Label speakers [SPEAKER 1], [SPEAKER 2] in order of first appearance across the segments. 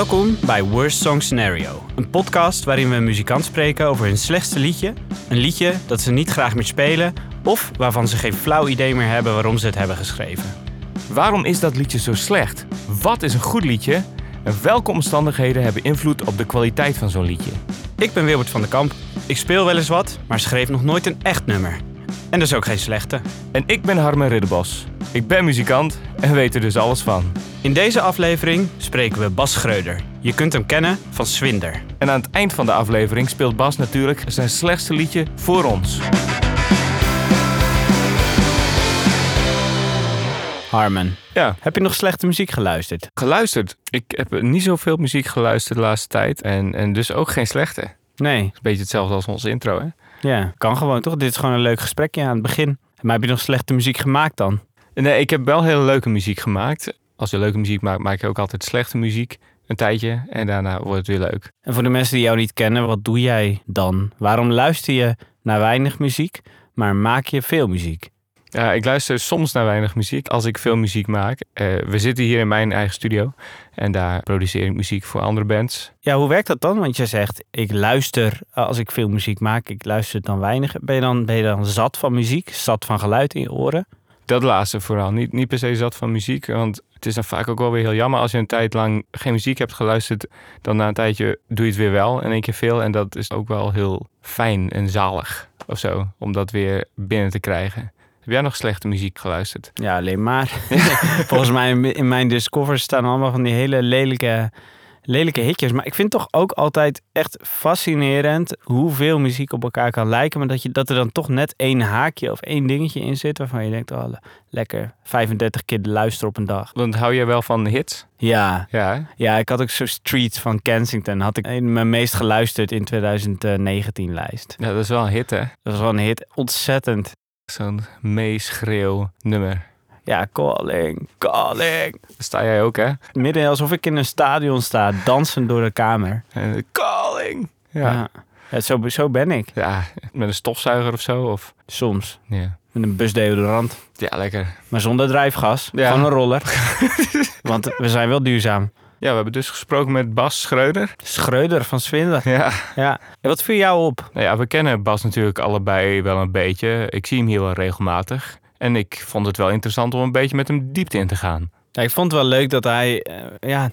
[SPEAKER 1] Welkom bij Worst Song Scenario, een podcast waarin we een muzikant spreken over hun slechtste liedje. Een liedje dat ze niet graag meer spelen of waarvan ze geen flauw idee meer hebben waarom ze het hebben geschreven.
[SPEAKER 2] Waarom is dat liedje zo slecht? Wat is een goed liedje? En welke omstandigheden hebben invloed op de kwaliteit van zo'n liedje?
[SPEAKER 1] Ik ben Wilbert van der Kamp. Ik speel wel eens wat, maar schreef nog nooit een echt nummer. En dus ook geen slechte.
[SPEAKER 2] En ik ben Harmen Ridderbos. Ik ben muzikant en weet er dus alles van.
[SPEAKER 1] In deze aflevering spreken we Bas Schreuder. Je kunt hem kennen van Swinder.
[SPEAKER 2] En aan het eind van de aflevering speelt Bas natuurlijk zijn slechtste liedje voor ons.
[SPEAKER 1] Harmon,
[SPEAKER 2] Ja,
[SPEAKER 1] heb je nog slechte muziek geluisterd?
[SPEAKER 2] geluisterd. Ik heb niet zoveel muziek geluisterd de laatste tijd. En, en dus ook geen slechte.
[SPEAKER 1] Nee,
[SPEAKER 2] is een beetje hetzelfde als onze intro, hè?
[SPEAKER 1] Ja, kan gewoon toch? Dit is gewoon een leuk gesprekje aan het begin. Maar heb je nog slechte muziek gemaakt dan?
[SPEAKER 2] Nee, ik heb wel hele leuke muziek gemaakt. Als je leuke muziek maakt, maak je ook altijd slechte muziek. Een tijdje en daarna wordt het weer leuk.
[SPEAKER 1] En voor de mensen die jou niet kennen, wat doe jij dan? Waarom luister je naar weinig muziek, maar maak je veel muziek?
[SPEAKER 2] Ja, ik luister soms naar weinig muziek als ik veel muziek maak. Eh, we zitten hier in mijn eigen studio en daar produceer ik muziek voor andere bands.
[SPEAKER 1] Ja, hoe werkt dat dan? Want je zegt, ik luister eh, als ik veel muziek maak, ik luister dan weinig. Ben je dan, ben je dan zat van muziek, zat van geluid in je oren?
[SPEAKER 2] Dat laatste vooral. Niet, niet per se zat van muziek, want het is dan vaak ook wel weer heel jammer als je een tijd lang geen muziek hebt geluisterd. Dan na een tijdje doe je het weer wel in één keer veel. En dat is ook wel heel fijn en zalig of zo, om dat weer binnen te krijgen. Heb jij nog slechte muziek geluisterd?
[SPEAKER 1] Ja, alleen maar. Volgens mij in- mijn Discover staan allemaal van die hele lelijke, lelijke hitjes. Maar ik vind toch ook altijd echt fascinerend hoeveel muziek op elkaar kan lijken. Maar dat, je, dat er dan toch net één haakje of één dingetje in zit waarvan je denkt, oh, le- lekker 35 keer luisteren op een dag.
[SPEAKER 2] Want hou jij wel van hits?
[SPEAKER 1] Ja,
[SPEAKER 2] Ja, hè?
[SPEAKER 1] ja ik had ook zo Streets van Kensington. Had ik in mijn meest geluisterd in 2019 lijst.
[SPEAKER 2] ja, dat is wel een hit, hè?
[SPEAKER 1] Dat was wel een hit. Ontzettend.
[SPEAKER 2] Zo'n meeschreeuw nummer.
[SPEAKER 1] Ja, calling, calling.
[SPEAKER 2] Daar sta jij ook, hè?
[SPEAKER 1] Midden alsof ik in een stadion sta, dansend door de kamer.
[SPEAKER 2] En calling. Ja. ja.
[SPEAKER 1] Ja. Ja, zo, zo ben ik.
[SPEAKER 2] met een stofzuiger of zo. Of,
[SPEAKER 1] Soms.
[SPEAKER 2] ja.
[SPEAKER 1] Met een busdeodorant.
[SPEAKER 2] ja, lekker.
[SPEAKER 1] Maar zonder drijfgas.
[SPEAKER 2] Ja.
[SPEAKER 1] Gewoon een roller. Want we zijn wel duurzaam.
[SPEAKER 2] Ja, we hebben dus gesproken met Bas Schreuder.
[SPEAKER 1] Schreuder van Swindler.
[SPEAKER 2] Ja.
[SPEAKER 1] Ja. En wat viel jou op?
[SPEAKER 2] Nou ja, we kennen Bas natuurlijk allebei wel een beetje. Ik zie hem hier wel regelmatig. En ik vond het wel interessant om een beetje met hem diepte in te gaan.
[SPEAKER 1] Ja, ik vond het wel leuk dat hij... eh, ja,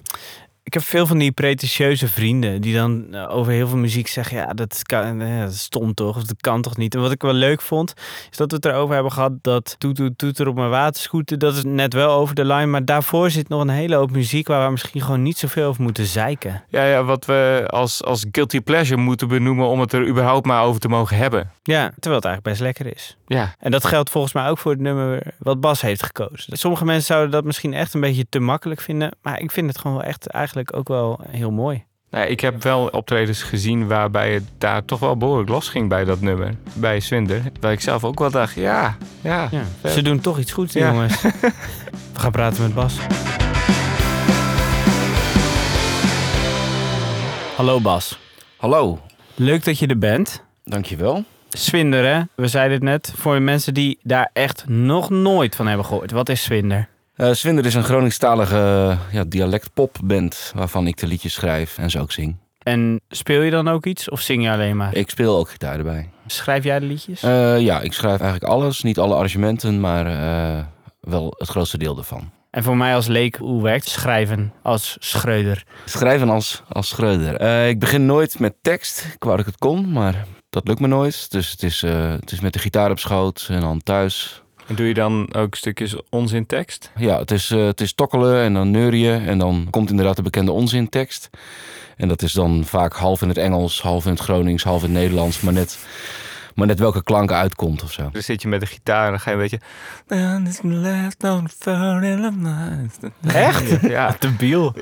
[SPEAKER 1] ik heb veel van die pretentieuze vrienden... die dan eh, over heel veel muziek zeggen... ja, dat, kan, eh, dat is stom toch? Of dat kan toch niet? En wat ik wel leuk vond... is dat we het erover hebben gehad... dat Toet Toet Toeter op mijn waterscooter... dat is net wel over de line... maar daarvoor zit nog een hele hoop muziek... waar we misschien gewoon niet zoveel over moeten zeiken.
[SPEAKER 2] Ja, ja wat we als, als guilty pleasure moeten benoemen om het er überhaupt maar over te mogen hebben.
[SPEAKER 1] Ja, terwijl het eigenlijk best lekker is.
[SPEAKER 2] Ja,
[SPEAKER 1] En dat geldt volgens mij ook voor het nummer wat Bas heeft gekozen. Sommige mensen zouden dat misschien echt een beetje te makkelijk vinden. Maar ik vind het gewoon wel echt eigenlijk ook wel heel mooi.
[SPEAKER 2] nou, ik heb wel optredens gezien waarbij het daar toch wel behoorlijk los ging bij dat nummer. Bij Swinder. Waar ik zelf ook wel dacht, ja, ja.
[SPEAKER 1] Ze doen toch iets goeds,
[SPEAKER 2] Ja.
[SPEAKER 1] jongens. We gaan praten met Bas. Hallo Bas.
[SPEAKER 3] Hallo,
[SPEAKER 1] Leuk dat je er bent.
[SPEAKER 3] dankjewel.
[SPEAKER 1] Swinder, hè? We zeiden het net. Voor de mensen die daar echt nog nooit van hebben gehoord. Wat is Swinder?
[SPEAKER 3] Eh Swinder is een Groningstalige ja, dialectpopband waarvan ik de liedjes schrijf en zo ook zing.
[SPEAKER 1] En speel je dan ook iets of zing je alleen maar?
[SPEAKER 3] Ik speel ook gitaar erbij.
[SPEAKER 1] Schrijf jij de liedjes?
[SPEAKER 3] Eh, ja, ik schrijf eigenlijk alles, niet alle arrangementen, maar eh, wel het grootste deel ervan.
[SPEAKER 1] En voor mij als leek, hoe werkt schrijven als Schreuder?
[SPEAKER 3] Schrijven als, als Schreuder. Eh, ik begin nooit met tekst, ik wou dat ik het kon, maar dat lukt me nooit. Dus het is, eh, het is met de gitaar op schoot en dan thuis.
[SPEAKER 2] En doe je dan ook stukjes onzintekst?
[SPEAKER 3] Ja, het is, eh, het is tokkelen en dan neurien en dan komt inderdaad de bekende onzintekst. En dat is dan vaak half in het Engels, half in het Gronings, half in het Nederlands, maar net, maar net welke klank uitkomt of zo.
[SPEAKER 2] Dan zit je met de gitaar en dan ga je een beetje...
[SPEAKER 1] Echt?
[SPEAKER 2] Ja.
[SPEAKER 1] De biel.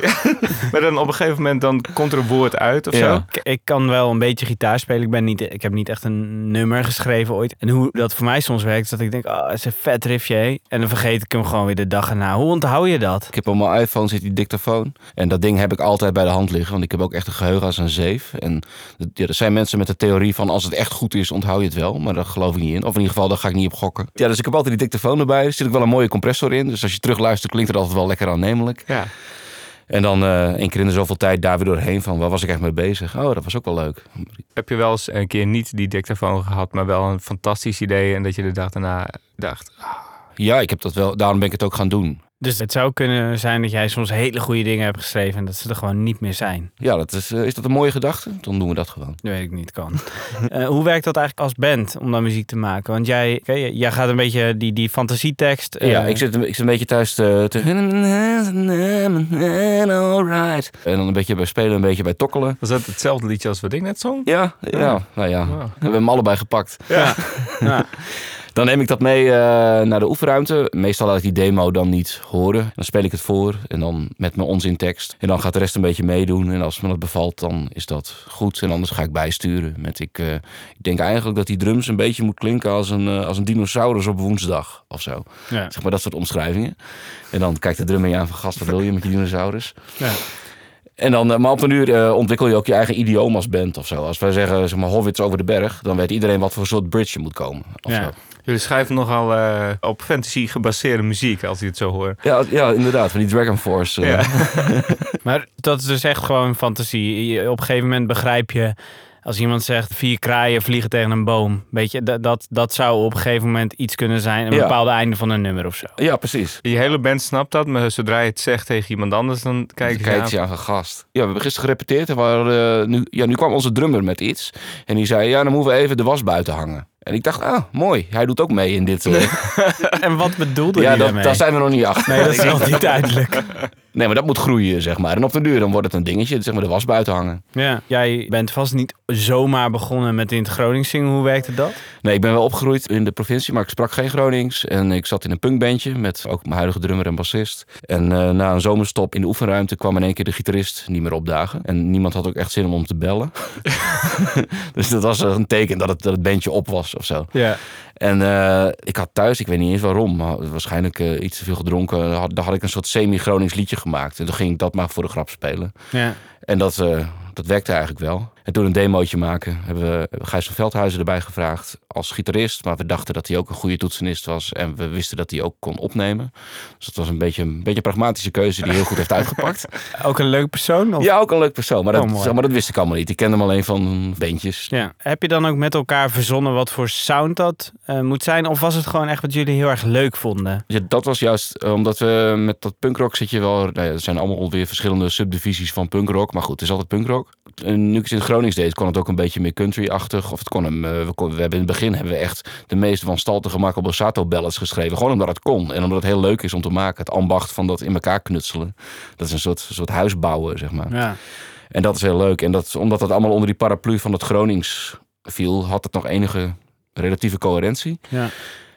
[SPEAKER 2] Maar dan op een gegeven moment dan komt er een woord uit of
[SPEAKER 3] Ja.
[SPEAKER 2] zo.
[SPEAKER 1] Ik, ik kan wel een beetje gitaar spelen. Ik, ben niet, ik heb niet echt een nummer geschreven ooit. En hoe dat voor mij soms werkt, is dat ik denk, oh, dat is een vet riffje. En dan vergeet ik hem gewoon weer de dag erna. Hoe onthoud je dat?
[SPEAKER 3] Ik heb op mijn iPhone zit die dictafoon. En dat ding heb ik altijd bij de hand liggen. Want ik heb ook echt een geheugen als een zeef. En ja, er zijn mensen met de theorie van als het echt goed is, onthoud je het wel. Maar daar geloof ik niet in. Of in ieder geval, daar ga ik niet op gokken. Ja, dus ik heb altijd die dictafoon erbij. Er zit ook wel een mooie compressor in. Dus als je terugluistert, klinkt het altijd wel lekker aannemelijk.
[SPEAKER 2] Ja.
[SPEAKER 3] En dan eh één keer in de zoveel tijd daar weer doorheen van waar was ik echt mee bezig. Oh, dat was ook wel leuk.
[SPEAKER 2] Heb je wel eens een keer niet die dictafoon gehad, maar wel een fantastisch idee en dat je de dag daarna dacht, ah,
[SPEAKER 3] Ja, ik heb dat wel. Daarom ben ik het ook gaan doen.
[SPEAKER 1] Dus het zou kunnen zijn dat jij soms hele goede dingen hebt geschreven en dat ze er gewoon niet meer zijn.
[SPEAKER 3] Ja, dat is, eh, is dat een mooie gedachte? Dan doen we dat gewoon.
[SPEAKER 1] Dat weet ik niet, kan. Eh, hoe werkt dat eigenlijk als band om dan muziek te maken? Want jij, jij gaat een beetje die, die fantasietekst. eh,
[SPEAKER 3] ja, ik zit, een- ik zit een beetje thuis te... te alright. En dan een beetje bij spelen, een beetje bij tokkelen.
[SPEAKER 2] was dat hetzelfde liedje als wat ik net zong?
[SPEAKER 3] Ja, ja, nou ja.
[SPEAKER 2] Wow.
[SPEAKER 3] We hebben hem allebei gepakt.
[SPEAKER 1] Ja. ja.
[SPEAKER 3] Dan neem ik dat mee eh, naar de oefenruimte. Meestal laat ik die demo dan niet horen. Dan speel ik het voor en dan met mijn onzintekst. En dan gaat de rest een beetje meedoen. En als me dat bevalt, dan is dat goed. En anders ga ik bijsturen. Met ik, eh, ik denk eigenlijk dat die drums een beetje moet klinken als een, eh, als een dinosaurus op woensdag of zo.
[SPEAKER 1] Ja.
[SPEAKER 3] Zeg maar dat soort omschrijvingen. En dan kijkt de drummer je aan van gast, wat wil je met die dinosaurus?
[SPEAKER 1] Ja.
[SPEAKER 3] En dan, eh, maar op een uur eh, ontwikkel je ook je eigen idioom als band of zo. Als wij zeggen, zeg maar, Howitz over de berg, dan weet iedereen wat voor soort bridge je moet komen. Of
[SPEAKER 1] Ja.
[SPEAKER 3] zo.
[SPEAKER 2] Jullie schrijven nogal eh, op fantasy gebaseerde muziek, als je het zo hoort.
[SPEAKER 3] Ja, ja, inderdaad, van die Dragon Force.
[SPEAKER 2] Ja.
[SPEAKER 1] Maar dat is dus echt gewoon fantasie. Op een gegeven moment begrijp je, als iemand zegt vier kraaien vliegen tegen een boom. Weet je, dat, dat, dat zou op een gegeven moment iets kunnen zijn. Een
[SPEAKER 3] Ja.
[SPEAKER 1] bepaalde einde van een nummer of zo.
[SPEAKER 3] ja, precies.
[SPEAKER 2] Je hele band snapt dat, maar zodra je het zegt tegen iemand anders, dan kijk
[SPEAKER 3] Kijk,
[SPEAKER 2] je aan.
[SPEAKER 3] van gast. Ja, we hebben gisteren gerepeteerd en we eh, nu, ja, nu kwam onze drummer met iets. En die zei, ja, dan moeten we even de was buiten hangen. En ik dacht, ah, mooi. Hij doet ook mee in dit. eh.
[SPEAKER 1] En wat bedoelde
[SPEAKER 3] ja,
[SPEAKER 1] je
[SPEAKER 3] dat,
[SPEAKER 1] daarmee?
[SPEAKER 3] daar zijn we nog niet achter.
[SPEAKER 1] Nee, dat is nog niet duidelijk.
[SPEAKER 3] Nee, maar dat moet groeien, zeg maar. En op de duur dan wordt het een dingetje, zeg maar, de was buiten hangen.
[SPEAKER 1] Ja. Jij bent vast niet zomaar begonnen met in het Gronings zingen. Hoe werkte dat?
[SPEAKER 3] Nee, ik ben wel opgegroeid in de provincie, maar ik sprak geen Gronings. En ik zat in een punkbandje met ook mijn huidige drummer en bassist. En eh, na een zomerstop in de oefenruimte kwam in één keer de gitarist niet meer opdagen. En niemand had ook echt zin om hem te bellen. dus dat was een teken dat het, dat het bandje op was of zo.
[SPEAKER 1] Ja.
[SPEAKER 3] En eh, ik had thuis, ik weet niet eens waarom, maar waarschijnlijk eh, iets te veel gedronken. Had, daar had ik een soort semi-Gronings liedje gemaakt. En toen ging ik dat maar voor de grap spelen.
[SPEAKER 1] ja.
[SPEAKER 3] En dat, eh, dat werkte eigenlijk wel. En toen een demootje maken, hebben we Gijs van Veldhuizen erbij gevraagd als gitarist. Maar we dachten dat hij ook een goede toetsenist was. En we wisten dat hij ook kon opnemen. Dus dat was een beetje een, beetje een pragmatische keuze die heel goed heeft uitgepakt.
[SPEAKER 1] Ook een leuk persoon? Of?
[SPEAKER 3] Ja, ook een leuk persoon. Maar dat,
[SPEAKER 1] Oh,
[SPEAKER 3] zeg maar dat wist ik allemaal niet. Ik kende hem alleen van bandjes.
[SPEAKER 1] Ja. Heb je dan ook met elkaar verzonnen wat voor sound dat eh, moet zijn? Of was het gewoon echt wat jullie heel erg leuk vonden?
[SPEAKER 3] Ja, dat was juist eh, omdat we met dat punkrock zit je wel. Nou ja, er zijn allemaal weer verschillende subdivisies van punkrock. Maar goed, het is altijd punkrock. En nu ik het Gronings deed, kon het ook een beetje meer country-achtig. Of het kon hem. eh, we, kon, we hebben in het begin hebben we echt de meest wanstaltige Marco Borsato ballads geschreven. Gewoon omdat het kon. En omdat het heel leuk is om te maken. Het ambacht van dat in elkaar knutselen. Dat is een soort, soort huis bouwen, zeg maar.
[SPEAKER 1] Ja.
[SPEAKER 3] En dat is heel leuk. En dat, omdat dat allemaal onder die paraplu van het Gronings viel, had het nog enige relatieve coherentie.
[SPEAKER 1] Ja.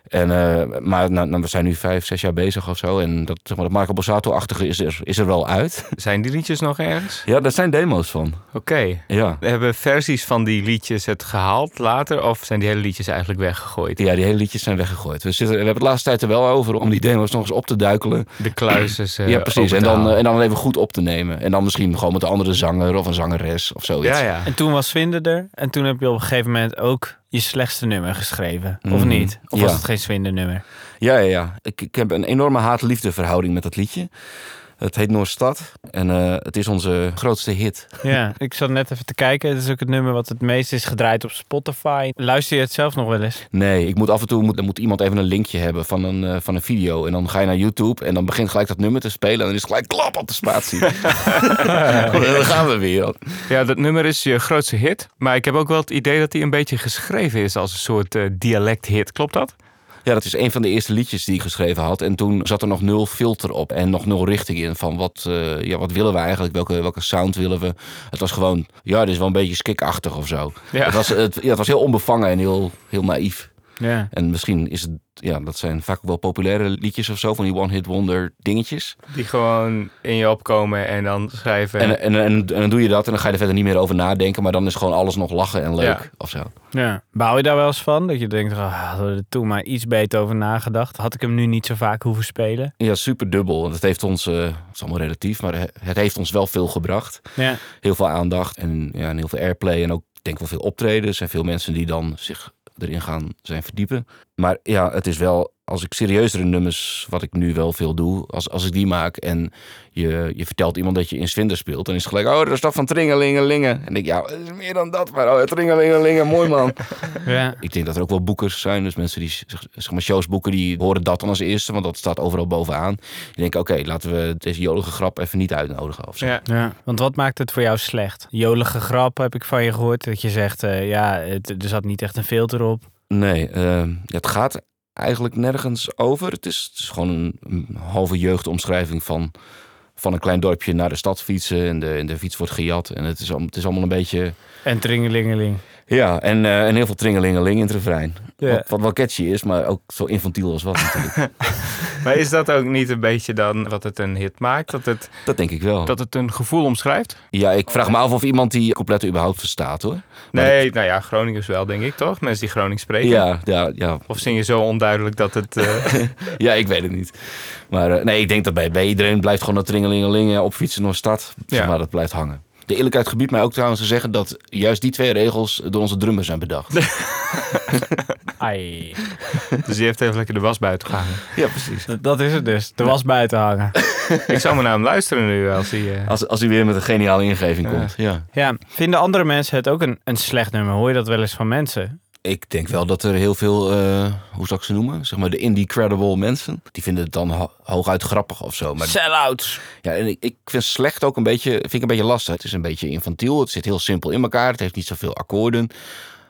[SPEAKER 3] En, eh, maar nou, nou, we zijn nu vijf, zes jaar bezig of zo. En dat, zeg maar, dat Marco Borsato-achtige is er, is er wel uit.
[SPEAKER 2] Zijn die liedjes nog ergens?
[SPEAKER 3] Ja, daar zijn demo's van.
[SPEAKER 2] Oké.
[SPEAKER 3] Ja.
[SPEAKER 2] Hebben versies van die liedjes het gehaald later? Of zijn die hele liedjes eigenlijk weggegooid?
[SPEAKER 3] ja, die hele liedjes zijn weggegooid. We, zitten, we hebben het de laatste tijd er wel over om die demo's nog eens op te duikelen.
[SPEAKER 2] De kluisjes. eh,
[SPEAKER 3] ja, precies.
[SPEAKER 2] open
[SPEAKER 3] En dan, eh, en dan even goed op te nemen. En dan misschien gewoon met een andere zanger of een zangeres of zoiets.
[SPEAKER 2] ja, ja.
[SPEAKER 1] En toen was Swinder er. En toen heb je op een gegeven moment ook je slechtste nummer geschreven. Of
[SPEAKER 3] Mhm.
[SPEAKER 1] niet? Of
[SPEAKER 3] Ja.
[SPEAKER 1] was het geen Swinder nummer?
[SPEAKER 3] Ja, ja, ja. Ik, ik heb een enorme haat-liefde verhouding met dat liedje. Het heet Noordstad. En eh, het is onze grootste hit.
[SPEAKER 1] Ja, ik zat net even te kijken. Het is ook het nummer wat het meest is gedraaid op Spotify. Luister je het zelf nog wel eens?
[SPEAKER 3] Nee, ik moet af en toe moet, moet iemand even een linkje hebben van een, eh, van een video. En dan ga je naar YouTube en dan begint gelijk dat nummer te spelen. En dan is het gelijk klap op de spatie. dan gaan we weer.
[SPEAKER 2] Ja, dat nummer is je grootste hit. Maar ik heb ook wel het idee dat hij een beetje geschreven is als een soort eh, dialect-hit. Klopt dat?
[SPEAKER 3] Ja, dat is een van de eerste liedjes die ik geschreven had. En toen zat er nog nul filter op en nog nul richting in. Van wat, eh, ja, wat willen we eigenlijk? Welke, welke sound willen we? Het was gewoon, ja, dit is wel een beetje skikachtig of zo.
[SPEAKER 2] Ja.
[SPEAKER 3] Het, was, het, ja, het was heel onbevangen en heel, heel naïef.
[SPEAKER 1] Ja.
[SPEAKER 3] En misschien is het, ja, dat zijn vaak wel populaire liedjes of zo. Van die one-hit wonder dingetjes.
[SPEAKER 2] Die gewoon in je opkomen en dan schrijven.
[SPEAKER 3] En, en, en, en dan doe je dat en dan ga je er verder niet meer over nadenken. Maar dan is gewoon alles nog lachen en leuk
[SPEAKER 2] Ja.
[SPEAKER 3] of zo.
[SPEAKER 1] ja. Bouw je daar wel eens van? Dat je denkt, ah, hadden we er toen maar iets beter over nagedacht. Had ik hem nu niet zo vaak hoeven spelen?
[SPEAKER 3] Ja, super dubbel. Want het heeft ons, eh, het is allemaal relatief, maar het heeft ons wel veel gebracht.
[SPEAKER 1] Ja.
[SPEAKER 3] Heel veel aandacht en, ja, en heel veel airplay. En ook denk ik wel veel optredens en veel mensen die dan zich erin gaan zijn verdiepen. Maar ja, het is wel als ik serieuzere nummers, wat ik nu wel veel doe, als, als ik die maak en je, je vertelt iemand dat je in Swinder speelt, dan is het gelijk, oh, dat is toch van Tringelingelingen. En ik, ja, het is meer dan dat, maar oh, Tringelingelingen, mooi man.
[SPEAKER 1] Ja.
[SPEAKER 3] ik denk dat er ook wel boekers zijn, dus mensen die zeg maar shows boeken, die horen dat dan als eerste, want dat staat overal bovenaan. Die denken, oké, laten we deze jolige grap even niet uitnodigen of zo.
[SPEAKER 2] Ja.
[SPEAKER 1] Ja, want wat maakt het voor jou slecht? Jolige grap heb ik van je gehoord. Dat je zegt, eh, ja, het, er zat niet echt een filter op.
[SPEAKER 3] Nee, eh, het gaat eigenlijk nergens over. Het is, het is gewoon een, een halve jeugdomschrijving van, van een klein dorpje naar de stad fietsen. En de, en de fiets wordt gejat. En het is, het is allemaal een beetje...
[SPEAKER 1] En tringelingeling.
[SPEAKER 3] Ja, en, eh, en heel veel tringelingeling in het refrein.
[SPEAKER 1] Ja.
[SPEAKER 3] Wat, wat wel catchy is, maar ook zo infantiel als wat natuurlijk.
[SPEAKER 2] Maar is dat ook niet een beetje dan wat het een hit maakt? Dat het,
[SPEAKER 3] dat denk ik wel.
[SPEAKER 2] dat het een gevoel omschrijft?
[SPEAKER 3] Ja, ik vraag me af of iemand die coupletten überhaupt verstaat hoor. Maar
[SPEAKER 2] Nee, nou ja, Groningers wel, denk ik toch? Mensen die Gronings spreken.
[SPEAKER 3] Ja, ja, ja,
[SPEAKER 2] Of zing je zo onduidelijk dat het... eh,
[SPEAKER 3] ja, ik weet het niet. Maar eh, nee, ik denk dat bij, bij iedereen blijft gewoon dat tringelingeling eh, op fietsen door stad.
[SPEAKER 2] Ja.
[SPEAKER 3] Maar dat blijft hangen. De eerlijkheid gebiedt mij ook trouwens te zeggen dat juist die twee regels door onze drummer zijn bedacht.
[SPEAKER 1] Ai.
[SPEAKER 2] dus die heeft even lekker de was buiten gehangen.
[SPEAKER 3] ja, precies.
[SPEAKER 1] Dat, dat is het dus. Er was buiten hangen.
[SPEAKER 2] Ik zou maar naar hem luisteren nu als hij... eh,
[SPEAKER 3] Als, als hij weer met een geniale ingeving
[SPEAKER 2] Ja.
[SPEAKER 3] komt. Ja.
[SPEAKER 1] Ja, vinden andere mensen het ook een, een slecht nummer? Hoor je dat wel eens van mensen?
[SPEAKER 3] Ik denk wel dat er heel veel, eh, hoe zou ik ze noemen? Zeg maar de indie-credible mensen. Die vinden het dan ho- hooguit grappig of zo. Maar
[SPEAKER 1] Sell-outs.
[SPEAKER 3] Ja, en ik, ik vind slecht ook een beetje, vind ik een beetje lastig. Het is een beetje infantiel, het zit heel simpel in elkaar, het heeft niet zoveel akkoorden.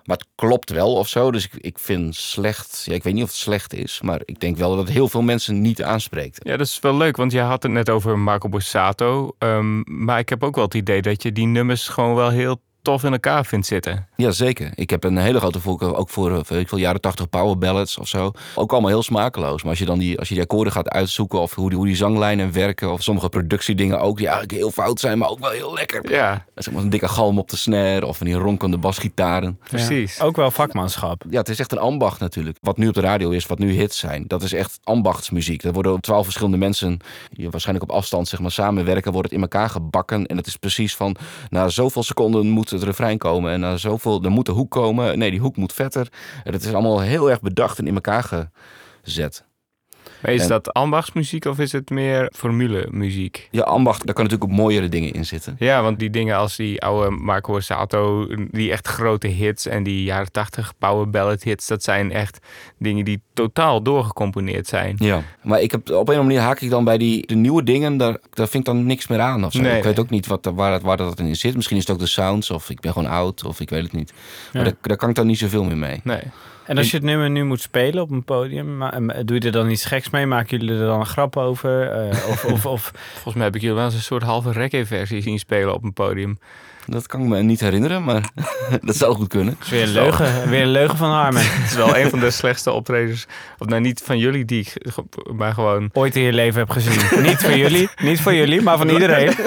[SPEAKER 3] Maar het klopt wel of zo. Dus ik, ik vind slecht, ja, ik weet niet of het slecht is, maar ik denk wel dat het heel veel mensen niet aanspreekt.
[SPEAKER 2] Ja, dat is wel leuk, want je had het net over Marco Borsato. ehm, maar ik heb ook wel het idee dat je die nummers gewoon wel heel tof in elkaar vindt zitten.
[SPEAKER 3] Ja, zeker. Ik heb een hele grote voorkeur ook voor, eh, ik veel, jaren 80 power ballads of zo. Ook allemaal heel smakeloos. Maar als je dan die, als je die akkoorden gaat uitzoeken of hoe die, hoe die zanglijnen werken of sommige productiedingen ook die eigenlijk heel fout zijn, maar ook wel heel lekker.
[SPEAKER 2] Ja,
[SPEAKER 3] Zeg maar een dikke galm op de snare of van die ronkende basgitaren.
[SPEAKER 2] precies.
[SPEAKER 1] Ja, ook wel vakmanschap.
[SPEAKER 3] Ja, het is echt een ambacht natuurlijk. Wat nu op de radio is, wat nu hits zijn, dat is echt ambachtsmuziek. Dat worden twaalf verschillende mensen, die waarschijnlijk op afstand zeg maar, samenwerken, wordt het in elkaar gebakken. En het is precies van, na zoveel seconden moet het refrein komen. En na zoveel, er moet de hoek komen. Nee, die hoek moet vetter. En het is allemaal heel erg bedacht en in elkaar gezet.
[SPEAKER 2] Maar is
[SPEAKER 3] En-
[SPEAKER 2] dat ambachtsmuziek of is het meer formulemuziek?
[SPEAKER 3] Ja, ambacht, daar kan natuurlijk ook mooiere dingen in zitten.
[SPEAKER 2] Ja, want die dingen als die oude Marco Borsato, die echt grote hits en die jaren 80 power ballad hits, dat zijn echt dingen die totaal doorgecomponeerd zijn.
[SPEAKER 3] Ja, maar ik heb, op een of andere manier haak ik dan bij die de nieuwe dingen, daar, daar vind ik dan niks meer aan. Of zo.
[SPEAKER 2] Nee,
[SPEAKER 3] ik weet ook niet wat, waar, dat- waar dat in zit. Misschien is het ook de sounds, of ik ben gewoon oud, of ik weet het niet. Maar
[SPEAKER 1] Ja.
[SPEAKER 3] daar, daar kan ik dan niet zoveel meer mee.
[SPEAKER 2] Nee.
[SPEAKER 1] En als je het nummer nu moet spelen op een podium, ma- eh, doe je er dan iets geks mee? Maken jullie er dan een grap over? Eh, of, of, of
[SPEAKER 2] Volgens mij heb ik jullie wel eens een soort halve reggae-versie zien spelen op een podium.
[SPEAKER 3] Dat kan ik me niet herinneren, maar dat zou goed kunnen.
[SPEAKER 1] is weer een leugen, weer een leugen van Harmen.
[SPEAKER 2] Het is wel een van de slechtste optredens. Of nou, niet van jullie die ik, maar gewoon...
[SPEAKER 1] Ooit in je leven heb gezien. niet voor jullie, niet voor jullie, maar van iedereen.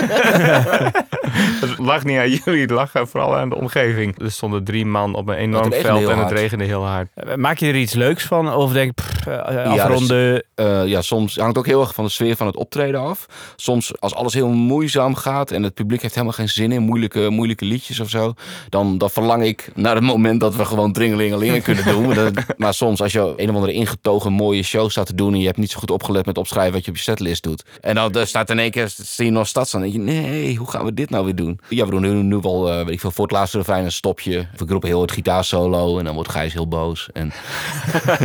[SPEAKER 2] Het lag niet aan jullie, het lag vooral aan de omgeving. Er stonden drie man op een enorm veld en het regende heel hard.
[SPEAKER 1] Eh, Maak je er iets leuks van? Of denk je, eh,
[SPEAKER 3] dus-
[SPEAKER 1] afronden?
[SPEAKER 3] Eh, ja, soms hangt ook heel erg van de sfeer van het optreden af. Soms als alles heel moeizaam gaat en het publiek heeft helemaal geen zin in moeilijke, moeilijke liedjes of zo, dan, dan verlang ik naar het moment dat we gewoon dringelingelingen kunnen doen. Maar, dat- maar soms als je een of andere ingetogen mooie show staat te doen en je hebt niet zo goed opgelet met opschrijven wat je op je setlist doet. En dan er staat in één keer zie je nog stad staan. Dan denk je, nee, hoe gaan we dit nou weer doen? Ja, we doen nu, nu wel, eh, weet ik veel, voor het laatste refrein een stopje. Ik roep heel het gitaarsolo en dan wordt Gijs heel boos. En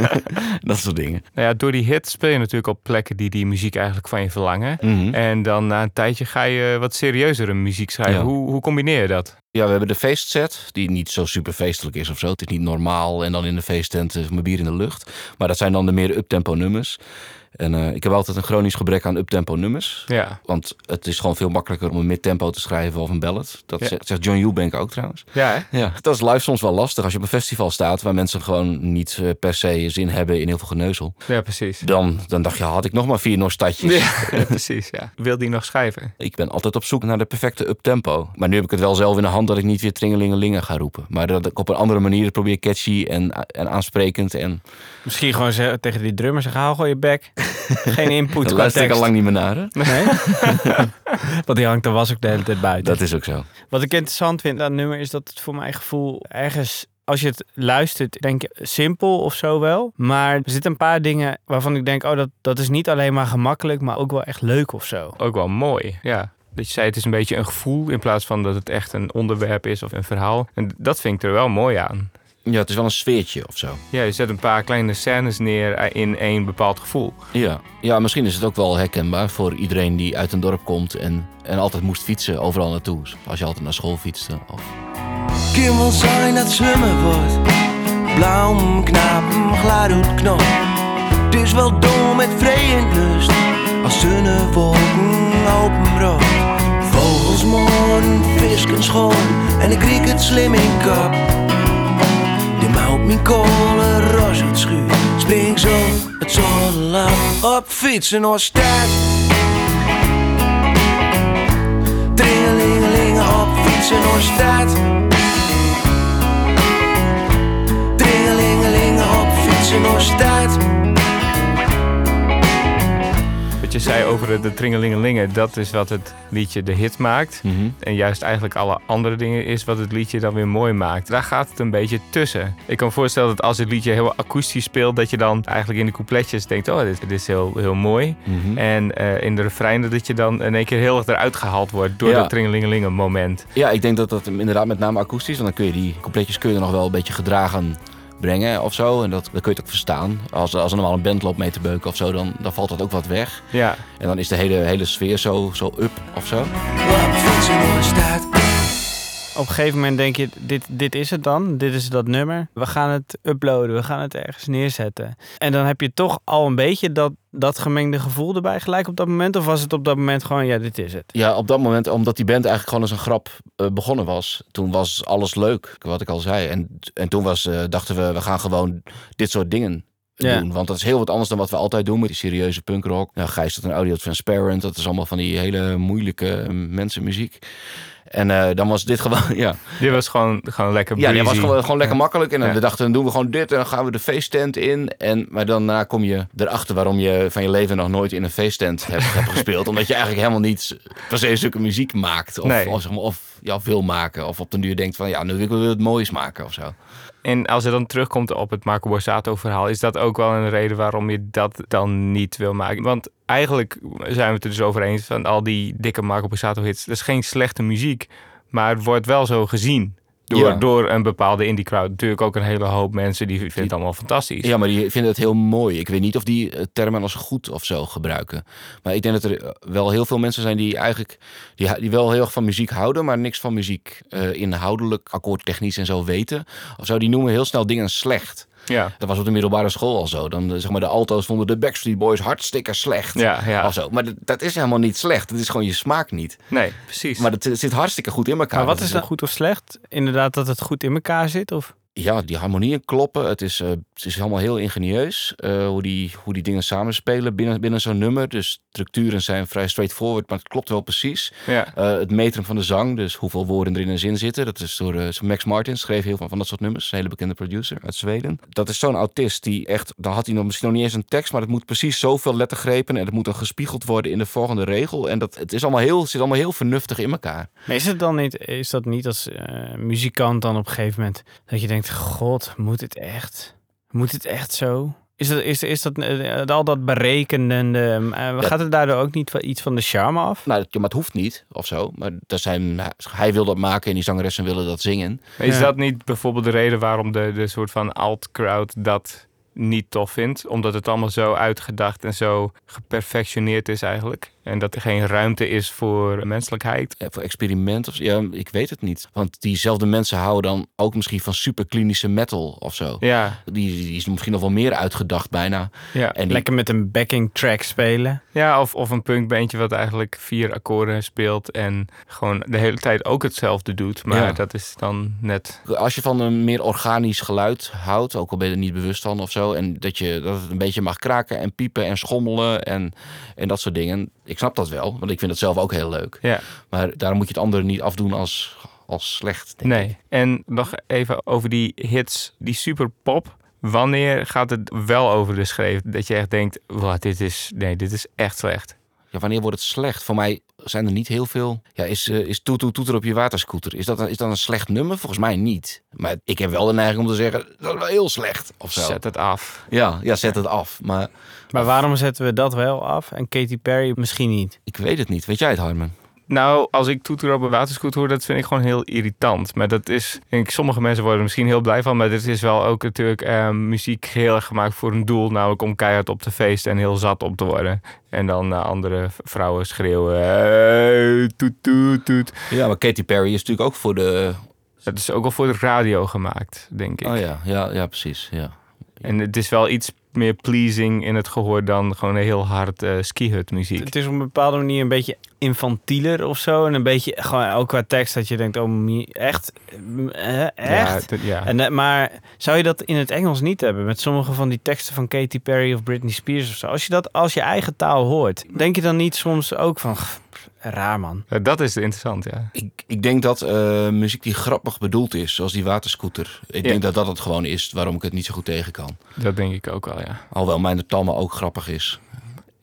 [SPEAKER 3] dat soort dingen.
[SPEAKER 2] Nou ja, door die hit speel je natuurlijk op plekken die die muziek eigenlijk van je verlangen.
[SPEAKER 3] Mhm.
[SPEAKER 2] En dan na een tijdje ga je wat serieuzere muziek schrijven.
[SPEAKER 3] Ja.
[SPEAKER 2] Hoe, hoe combineer dat?
[SPEAKER 3] Ja, we hebben de feestset, die niet zo super feestelijk is of zo. Het is niet normaal en dan in de feesttent eh, mijn bier in de lucht. Maar dat zijn dan de meer uptempo nummers. En eh, ik heb altijd een chronisch gebrek aan uptempo nummers.
[SPEAKER 2] Ja,
[SPEAKER 3] Want het is gewoon veel makkelijker om een midtempo te schrijven of een ballad. Dat
[SPEAKER 2] Ja.
[SPEAKER 3] zegt, John Eubank ook trouwens.
[SPEAKER 2] ja hè?
[SPEAKER 3] Ja, dat is live soms wel lastig. Als je op een festival staat waar mensen gewoon niet eh, per se zin hebben in heel veel geneuzel.
[SPEAKER 2] Ja, precies.
[SPEAKER 3] Dan, dan dacht je, had ik nog maar vier nostadjes.
[SPEAKER 2] Ja, precies, ja. Wil die nog schrijven?
[SPEAKER 3] Ik ben altijd op zoek naar de perfecte uptempo. Maar nu heb ik het wel zelf in de hand dat ik niet weer tringelingelingen ga roepen. Maar dat ik op een andere manier probeer catchy en, en aansprekend. En
[SPEAKER 1] Misschien gewoon zeggen, tegen die drummer zeggen, haal gewoon je bek. Geen input
[SPEAKER 3] daar luister ik al lang niet meer naar. Hè?
[SPEAKER 1] Nee? Want die hangt er was ook de hele tijd buiten.
[SPEAKER 3] Dat is ook zo.
[SPEAKER 1] Wat ik interessant vind aan het nummer is dat het voor mijn gevoel ergens als je het luistert, denk je simpel of zo wel. Maar er zitten een paar dingen waarvan ik denk, oh, dat, dat is niet alleen maar gemakkelijk, maar ook wel echt leuk of zo.
[SPEAKER 2] Ook wel mooi, ja. Dat je zei, het is een beetje een gevoel in plaats van dat het echt een onderwerp is of een verhaal. En dat vind ik er wel mooi aan.
[SPEAKER 3] Ja, het is wel een sfeertje of zo.
[SPEAKER 2] Ja, je zet een paar kleine scènes neer in één bepaald gevoel.
[SPEAKER 3] Ja. ja, misschien is het ook wel herkenbaar voor iedereen die uit een dorp komt en, en altijd moest fietsen overal naartoe. Als je altijd naar school fietste. Of...
[SPEAKER 4] Kim wil zijn dat zwemmen wordt. Blauw, knapen, gladoet knop. Het is wel dom met vreemd lust. Als dunne wolken open rood. Vogels moorden, visken schoon. En ik kriek het slim in kap. Mijn kolen ros het schuur. Spring zo het zonne op fietsen door stad. Tringelingelingen op fietsen door stad. Tringelingelingen op fietsen door stad.
[SPEAKER 2] Je zei over de tringelingelingen, dat is wat het liedje de hit maakt.
[SPEAKER 3] Mhm.
[SPEAKER 2] En juist eigenlijk alle andere dingen is wat het liedje dan weer mooi maakt. Daar gaat het een beetje tussen. Ik kan me voorstellen dat als het liedje heel akoestisch speelt, dat je dan eigenlijk in de coupletjes denkt: oh, dit, dit is heel, heel mooi.
[SPEAKER 3] Mhm.
[SPEAKER 2] En eh, in de refreinen dat je dan in één keer heel erg eruit gehaald wordt door
[SPEAKER 3] Ja.
[SPEAKER 2] dat tringelingelingen moment.
[SPEAKER 3] Ja, ik denk dat dat inderdaad met name akoestisch, want dan kun je die coupletjes kun je er nog wel een beetje gedragen brengen of zo. En dat, dan kun je het ook verstaan. Als, als er normaal een band loopt mee te beuken of zo, dan, dan valt dat ook wat weg.
[SPEAKER 2] Ja,
[SPEAKER 3] En dan is de hele, hele sfeer zo, zo up of zo.
[SPEAKER 4] Op
[SPEAKER 1] een gegeven moment denk je, dit, dit is het dan. Dit is dat nummer. We gaan het uploaden. We gaan het ergens neerzetten. En dan heb je toch al een beetje dat, dat gemengde gevoel erbij gelijk op dat moment. Of was het op dat moment gewoon, ja, dit is het.
[SPEAKER 3] Ja, op dat moment, omdat die band eigenlijk gewoon als een grap eh, begonnen was. Toen was alles leuk, wat ik al zei. En, en toen was, eh, dachten we, we gaan gewoon dit soort dingen
[SPEAKER 1] Ja.
[SPEAKER 3] doen. Want dat is heel wat anders dan wat we altijd doen met die serieuze punkrock. Nou, Gijs had een audio transparent. Dat is allemaal van die hele moeilijke eh, mensenmuziek. En eh, dan was dit gewoon, ja.
[SPEAKER 2] dit was gewoon, gewoon lekker
[SPEAKER 3] Ja, die was
[SPEAKER 2] breezy.
[SPEAKER 3] gewoon, gewoon lekker
[SPEAKER 2] Ja.
[SPEAKER 3] makkelijk. En dan
[SPEAKER 2] Ja.
[SPEAKER 3] we dachten, dan doen we gewoon dit en dan gaan we de feesttent in. En, maar daarna kom je erachter waarom je van je leven nog nooit in een feesttent hebt, hebt gespeeld. Omdat je eigenlijk helemaal niet per se zulke muziek maakt. Of,
[SPEAKER 2] Nee.
[SPEAKER 3] of, zeg maar, of ja, wil maken. Of op den duur denkt van, ja, nu wil ik het moois maken of zo.
[SPEAKER 2] En als je dan terugkomt op het Marco Borsato verhaal, is dat ook wel een reden waarom je dat dan niet wil maken? Want eigenlijk zijn we het er dus over eens van al die dikke Marco Borsato hits. Dat is geen slechte muziek, maar het wordt wel zo gezien. Door,
[SPEAKER 3] Ja.
[SPEAKER 2] door een bepaalde indie crowd. Natuurlijk ook een hele hoop mensen die vinden het allemaal fantastisch.
[SPEAKER 3] Ja, maar die vinden het heel mooi. Ik weet niet of die eh, termen als goed of zo gebruiken. Maar ik denk dat er eh, wel heel veel mensen zijn die eigenlijk die, die wel heel erg van muziek houden, maar niks van muziek eh, inhoudelijk, akkoordtechnisch en zo weten. Of zo, die noemen heel snel dingen slecht.
[SPEAKER 2] Ja,
[SPEAKER 3] Dat was op de middelbare school al zo. Dan eh, zeg maar de alto's vonden de Backstreet Boys hartstikke slecht.
[SPEAKER 2] ja, ja.
[SPEAKER 3] Zo. Maar dat, dat is helemaal niet slecht. Het is gewoon je smaak niet.
[SPEAKER 2] Nee, precies.
[SPEAKER 3] Maar het zit hartstikke goed in elkaar.
[SPEAKER 1] Maar wat
[SPEAKER 3] Dat
[SPEAKER 1] is dan goed of slecht? Inderdaad dat het goed in elkaar zit? Of?
[SPEAKER 3] Ja, die harmonieën kloppen. Het is, eh, het is allemaal heel ingenieus eh, hoe, die, hoe die dingen samenspelen binnen, binnen zo'n nummer. Dus structuren zijn vrij straightforward, maar het klopt wel precies.
[SPEAKER 2] ja.
[SPEAKER 3] Eh, het metrum van de zang, dus hoeveel woorden er in een zin zitten. Dat is door Max Martin, schreef heel veel van dat soort nummers. Een hele bekende producer uit Zweden. Dat is zo'n autist die echt, dan had hij nog misschien nog niet eens een tekst, maar het moet precies zoveel lettergrepen en het moet dan gespiegeld worden in de volgende regel. En dat, het is allemaal heel, zit allemaal heel vernuftig in elkaar.
[SPEAKER 1] Maar is het dan niet, is dat niet als muzikant dan op een gegeven moment dat je denkt, god, moet het echt? Moet het echt zo? Is dat, is, is dat eh, al dat berekenende, eh, gaat het daardoor ook niet van iets van de charme af?
[SPEAKER 3] Nou, dat- maar het hoeft niet of zo. Maar er zijn, hij wil dat maken en die zangeressen willen dat zingen.
[SPEAKER 2] Maar is
[SPEAKER 1] Ja.
[SPEAKER 2] dat niet bijvoorbeeld de reden waarom de, de soort van alt-crowd dat niet tof vindt? Omdat het allemaal zo uitgedacht en zo geperfectioneerd is eigenlijk. En dat er geen ruimte is voor menselijkheid.
[SPEAKER 3] Voor experiment of. Ja, ik weet het niet. Want diezelfde mensen houden dan ook misschien van superklinische metal of zo.
[SPEAKER 2] Ja,
[SPEAKER 3] Die, die is misschien nog wel meer uitgedacht bijna.
[SPEAKER 2] ja.
[SPEAKER 3] En die,
[SPEAKER 1] Lekker met een backing track spelen.
[SPEAKER 2] ja of, of een punkbandje wat eigenlijk vier akkoorden speelt en gewoon de hele tijd ook hetzelfde doet. Maar
[SPEAKER 3] Ja.
[SPEAKER 2] dat is dan net...
[SPEAKER 3] als je van een meer organisch geluid houdt, ook al ben je er niet bewust van of zo. En dat, je, dat het een beetje mag kraken en piepen en schommelen en, en dat soort dingen. Ik snap dat wel, want ik vind het zelf ook heel leuk.
[SPEAKER 2] Ja,
[SPEAKER 3] Maar daarom moet je het andere niet afdoen als, als slecht. denk ik.
[SPEAKER 2] nee. En nog even over die hits, die super pop. Wanneer gaat het wel over de schreef dat je echt denkt, wat dit is, nee, dit is echt slecht.
[SPEAKER 3] Ja, wanneer wordt het slecht? Voor mij zijn er niet heel veel. Ja, is, uh, is toet, toet, toeter op je waterscooter. Is dat, een, is dat een slecht nummer? Volgens mij niet. Maar ik heb wel de neiging om te zeggen, dat is wel heel slecht. Of zo.
[SPEAKER 2] Zet het af.
[SPEAKER 3] Ja, ja, zet het af. Maar,
[SPEAKER 1] Maar waarom zetten we dat wel af en Katy Perry misschien niet?
[SPEAKER 3] ik weet het niet. Weet jij het, Harman?
[SPEAKER 2] Nou, als ik toeter op een waterscooter hoor, dat vind ik gewoon heel irritant. Maar dat is, denk ik, sommige mensen worden er misschien heel blij van. Maar dit is wel ook natuurlijk eh, muziek heel erg gemaakt voor een doel. Namelijk om keihard op te feesten en heel zat op te worden. En dan naar andere vrouwen schreeuwen. Hey, toet, toet, toet.
[SPEAKER 3] Ja, maar Katy Perry is natuurlijk ook voor de...
[SPEAKER 2] Dat is ook al voor de radio gemaakt, denk ik.
[SPEAKER 3] Oh ja, ja, ja precies. Ja.
[SPEAKER 2] En het is wel iets meer pleasing in het gehoor dan gewoon een heel hard eh skihut muziek.
[SPEAKER 1] Het is op een bepaalde manier een beetje infantieler of zo. En een beetje gewoon ook qua tekst dat je denkt, oh, echt? Eh, Echt?
[SPEAKER 2] Ja.
[SPEAKER 1] En, eh, maar zou je dat in het Engels niet hebben? Met sommige van die teksten van Katy Perry of Britney Spears of zo. Als je dat als je eigen taal hoort, denk je dan niet soms ook van, "Pff, raar man.
[SPEAKER 2] Dat is interessant, ja.
[SPEAKER 3] Ik, ik denk dat eh, muziek die grappig bedoeld is, zoals die waterscooter. Ik
[SPEAKER 2] Ja.
[SPEAKER 3] denk dat dat het gewoon is waarom ik het niet zo goed tegen kan.
[SPEAKER 2] Dat denk ik ook wel, ja.
[SPEAKER 3] Alhoewel mijn talme ook grappig is.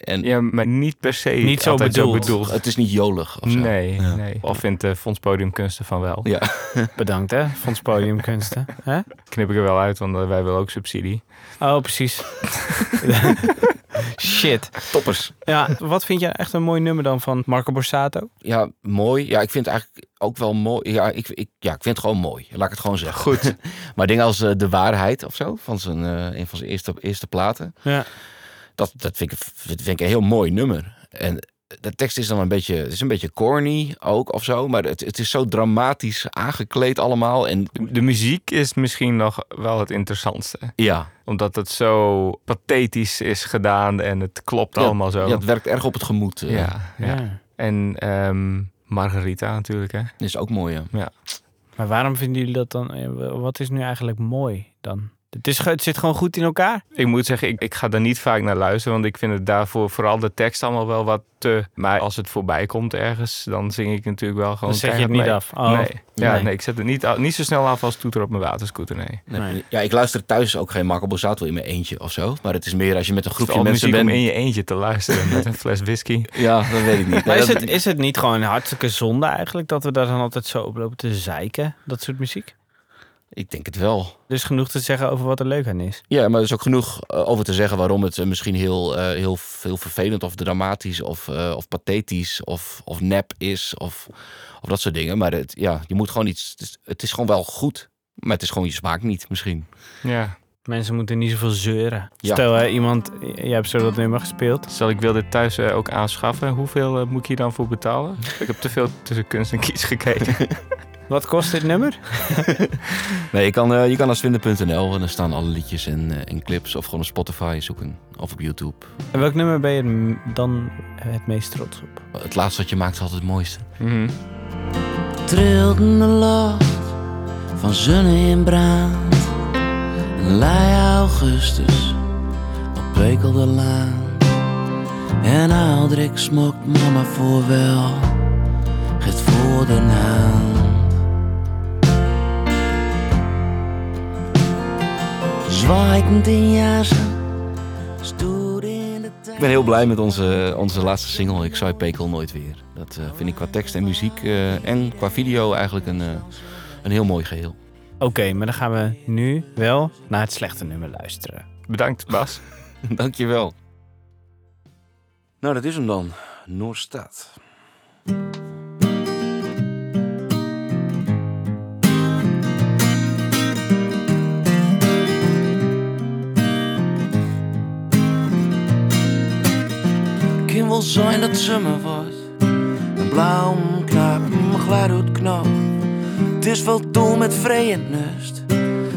[SPEAKER 3] En
[SPEAKER 2] Ja, maar niet per se
[SPEAKER 1] Niet zo
[SPEAKER 2] altijd
[SPEAKER 1] bedoeld.
[SPEAKER 2] zo bedoeld.
[SPEAKER 3] het is niet jolig of zo.
[SPEAKER 2] Nee,
[SPEAKER 3] Ja.
[SPEAKER 2] nee. Of vindt de Fonds Podiumkunsten van wel.
[SPEAKER 3] Ja.
[SPEAKER 1] Bedankt hè, Fonds Podiumkunsten. Hè?
[SPEAKER 2] Knip ik er wel uit, want eh, wij willen ook subsidie.
[SPEAKER 1] Oh, precies. Shit.
[SPEAKER 3] Toppers.
[SPEAKER 1] Ja, wat vind je echt een mooi nummer dan van Marco Borsato?
[SPEAKER 3] Ja, mooi. Ja, ik vind het eigenlijk ook wel mooi. Ja, ik, ik, ja, ik vind het gewoon mooi. Laat ik het gewoon zeggen.
[SPEAKER 2] Goed.
[SPEAKER 3] maar dingen als eh, De Waarheid of zo, van zijn, eh, een van zijn eerste, eerste platen.
[SPEAKER 1] Ja.
[SPEAKER 3] Dat, dat, vind ik, dat vind ik een heel mooi nummer. En de tekst is dan een beetje, het is een beetje corny ook of zo. Maar het, het is zo dramatisch aangekleed allemaal. En
[SPEAKER 2] De, de muziek is misschien nog wel het interessantste.
[SPEAKER 3] ja,
[SPEAKER 2] Omdat het zo pathetisch is gedaan en het klopt
[SPEAKER 3] Ja,
[SPEAKER 2] allemaal zo.
[SPEAKER 3] ja, het werkt erg op het gemoed. eh.
[SPEAKER 2] ja, ja.
[SPEAKER 1] Ja.
[SPEAKER 2] En ehm, Margarita natuurlijk, hè.
[SPEAKER 3] Is ook mooi, ja.
[SPEAKER 1] Maar waarom vinden jullie dat dan? eh, Wat is nu eigenlijk mooi dan? Het, is, ge- het zit gewoon goed in elkaar.
[SPEAKER 2] Ik moet zeggen, ik, ik ga daar niet vaak naar luisteren, want ik vind het daarvoor vooral de tekst allemaal wel wat te... Maar als het voorbij komt ergens, dan zing ik natuurlijk wel gewoon
[SPEAKER 1] Dan zet je het niet
[SPEAKER 2] mee.
[SPEAKER 1] af. Oh.
[SPEAKER 2] Nee. Ja,
[SPEAKER 1] Nee.
[SPEAKER 2] nee. ik zet het niet, niet zo snel af als toeter op mijn waterscooter, nee.
[SPEAKER 3] Nee. Ja, ik luister thuis ook geen Marco Borsato in mijn eentje of zo. Maar het is meer als je met een groepje mensen
[SPEAKER 2] muziek
[SPEAKER 3] bent.
[SPEAKER 2] om in je eentje te luisteren met een fles whisky.
[SPEAKER 3] Ja, dat weet ik niet.
[SPEAKER 1] Maar is het, is het niet gewoon hartstikke zonde eigenlijk dat we daar dan altijd zo op lopen te zeiken, dat soort muziek?
[SPEAKER 3] Ik denk het wel.
[SPEAKER 1] Dus genoeg te zeggen over wat er leuk aan is.
[SPEAKER 3] Ja, maar er is ook genoeg eh, over te zeggen waarom het eh, misschien heel, eh, heel, heel vervelend of dramatisch of, eh, of pathetisch of, of nep is of, of dat soort dingen. Maar het, ja, je moet gewoon iets. Het is, het is gewoon wel goed, maar het is gewoon je smaak niet misschien.
[SPEAKER 2] Ja.
[SPEAKER 1] Mensen moeten niet zoveel zeuren.
[SPEAKER 3] Ja.
[SPEAKER 1] Stel, hè, iemand, jij hebt zo dat nummer gespeeld.
[SPEAKER 2] Stel, ik wil dit thuis ook aanschaffen. Hoeveel moet ik hier dan voor betalen? ik heb te veel tussen kunst en kies gekeken.
[SPEAKER 1] Wat kost dit nummer?
[SPEAKER 3] Nee, je kan, eh, je kan naar swinder.nl en daar staan alle liedjes en, eh, en clips of gewoon op Spotify zoeken of op YouTube.
[SPEAKER 1] En welk nummer ben je dan het meest trots op?
[SPEAKER 3] Het laatste wat je maakt is altijd het mooiste.
[SPEAKER 2] Mhm.
[SPEAKER 5] trilt in de lucht van zonne in brand. Een lei augustus op Pekelde Laan. En Aldrik smokt mama voor wel, gaat voor de naam. In jassen.
[SPEAKER 3] Ik ben heel blij met onze, onze laatste single, Ik zou Pekel nooit weer. Dat eh, vind ik qua tekst en muziek eh, en qua video eigenlijk een, eh, een heel mooi geheel.
[SPEAKER 1] Oké, maar dan gaan we nu wel naar het slechte nummer luisteren.
[SPEAKER 2] Bedankt, Bas.
[SPEAKER 3] Dankjewel. Nou, dat is hem dan. Noorstad.
[SPEAKER 5] Kan wel zijn dat zomer wordt. Een blauw knap, een gladhoed knop. Het is wel dol met vrije nust.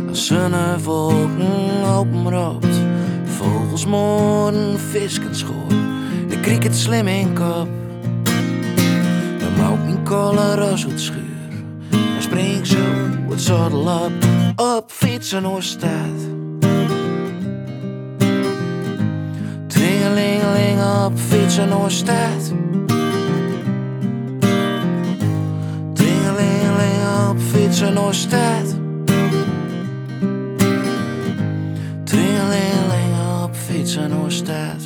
[SPEAKER 5] Als zonnewolken openroopt. Vogels moorden, visken schoor. De krieket slim in kop. Dan maakt mijn ras uit schuur. Dan spring zo het zadel op. Op fietsen door stad. Tingelingeling op fietsen door stad. Tingelingeling op fietsen door stad. Tingelingeling op fietsen door stad.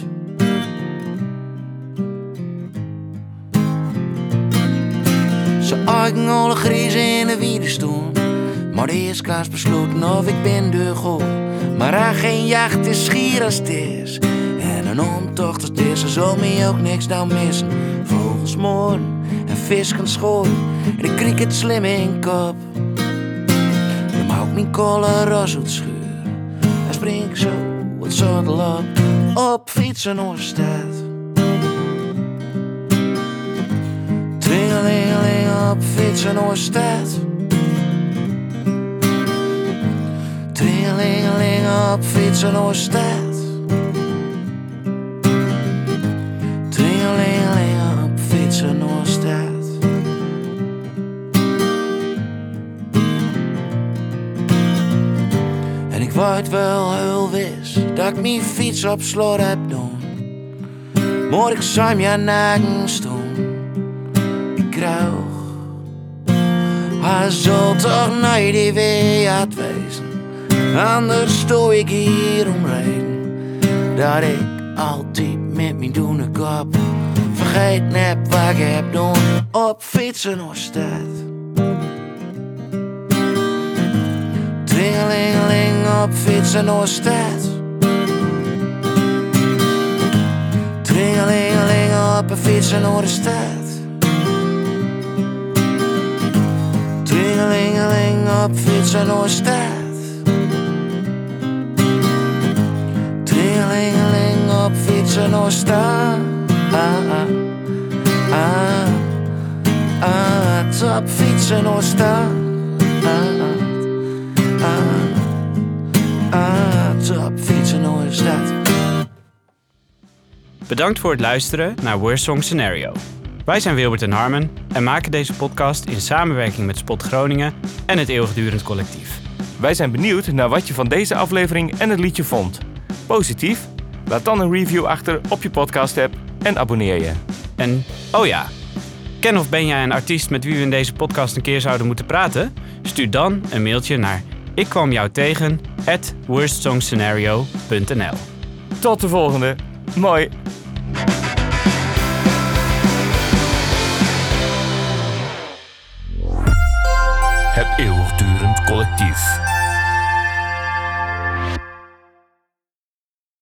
[SPEAKER 5] Ze eigen alle griezen in de wiedenstoel. Maar de eerst besloot besloten of ik ben de goor. Maar aan geen jacht is schier als het is. En een omtocht als er zal me ook niks nou missen. Vogels moorden en vis kan schoren. En ik kriek het slim in kop. Mag ook mijn kolen ras schuren. Dan spring zo wat zadel op. Op fietsen de stad. Tringelingeling op fietsen de stad. Tringelingeling op fietsen door de Weet wel heel wis dat ik mijn fiets op slot heb doen. Maar ik zou je nagen. Ik kruig. Hij zal toch nooit die weer wezen. Anders stoor ik hier omreden. Dat ik altijd met mijn doen kop. Vergeet net wat ik heb doen op fietsen of stad. Tringelingeling op fietsen door de stad. Tringelingeling op een fietsen door de stad. Tringelingeling op fietsen door de stad. Tringelingeling op fietsen door de stad. Ah, ah, ah, ah, top fietsen de stad.
[SPEAKER 1] Bedankt voor het luisteren naar Worst Song Scenario. Wij zijn Wilbert en Harmen en maken deze podcast in samenwerking met Spot Groningen en het Eeuwigdurend Collectief.
[SPEAKER 2] Wij zijn benieuwd naar wat je van deze aflevering en het liedje vond. Positief? Laat dan een review achter op je podcast app en abonneer je.
[SPEAKER 1] En oh ja, ken of ben jij een artiest met wie we in deze podcast een keer zouden moeten praten? Stuur dan een mailtje naar ik kwam jou tegen at worstssongscenario.nl
[SPEAKER 2] Tot de volgende. Mooi.
[SPEAKER 6] Het eeuwigdurend collectief.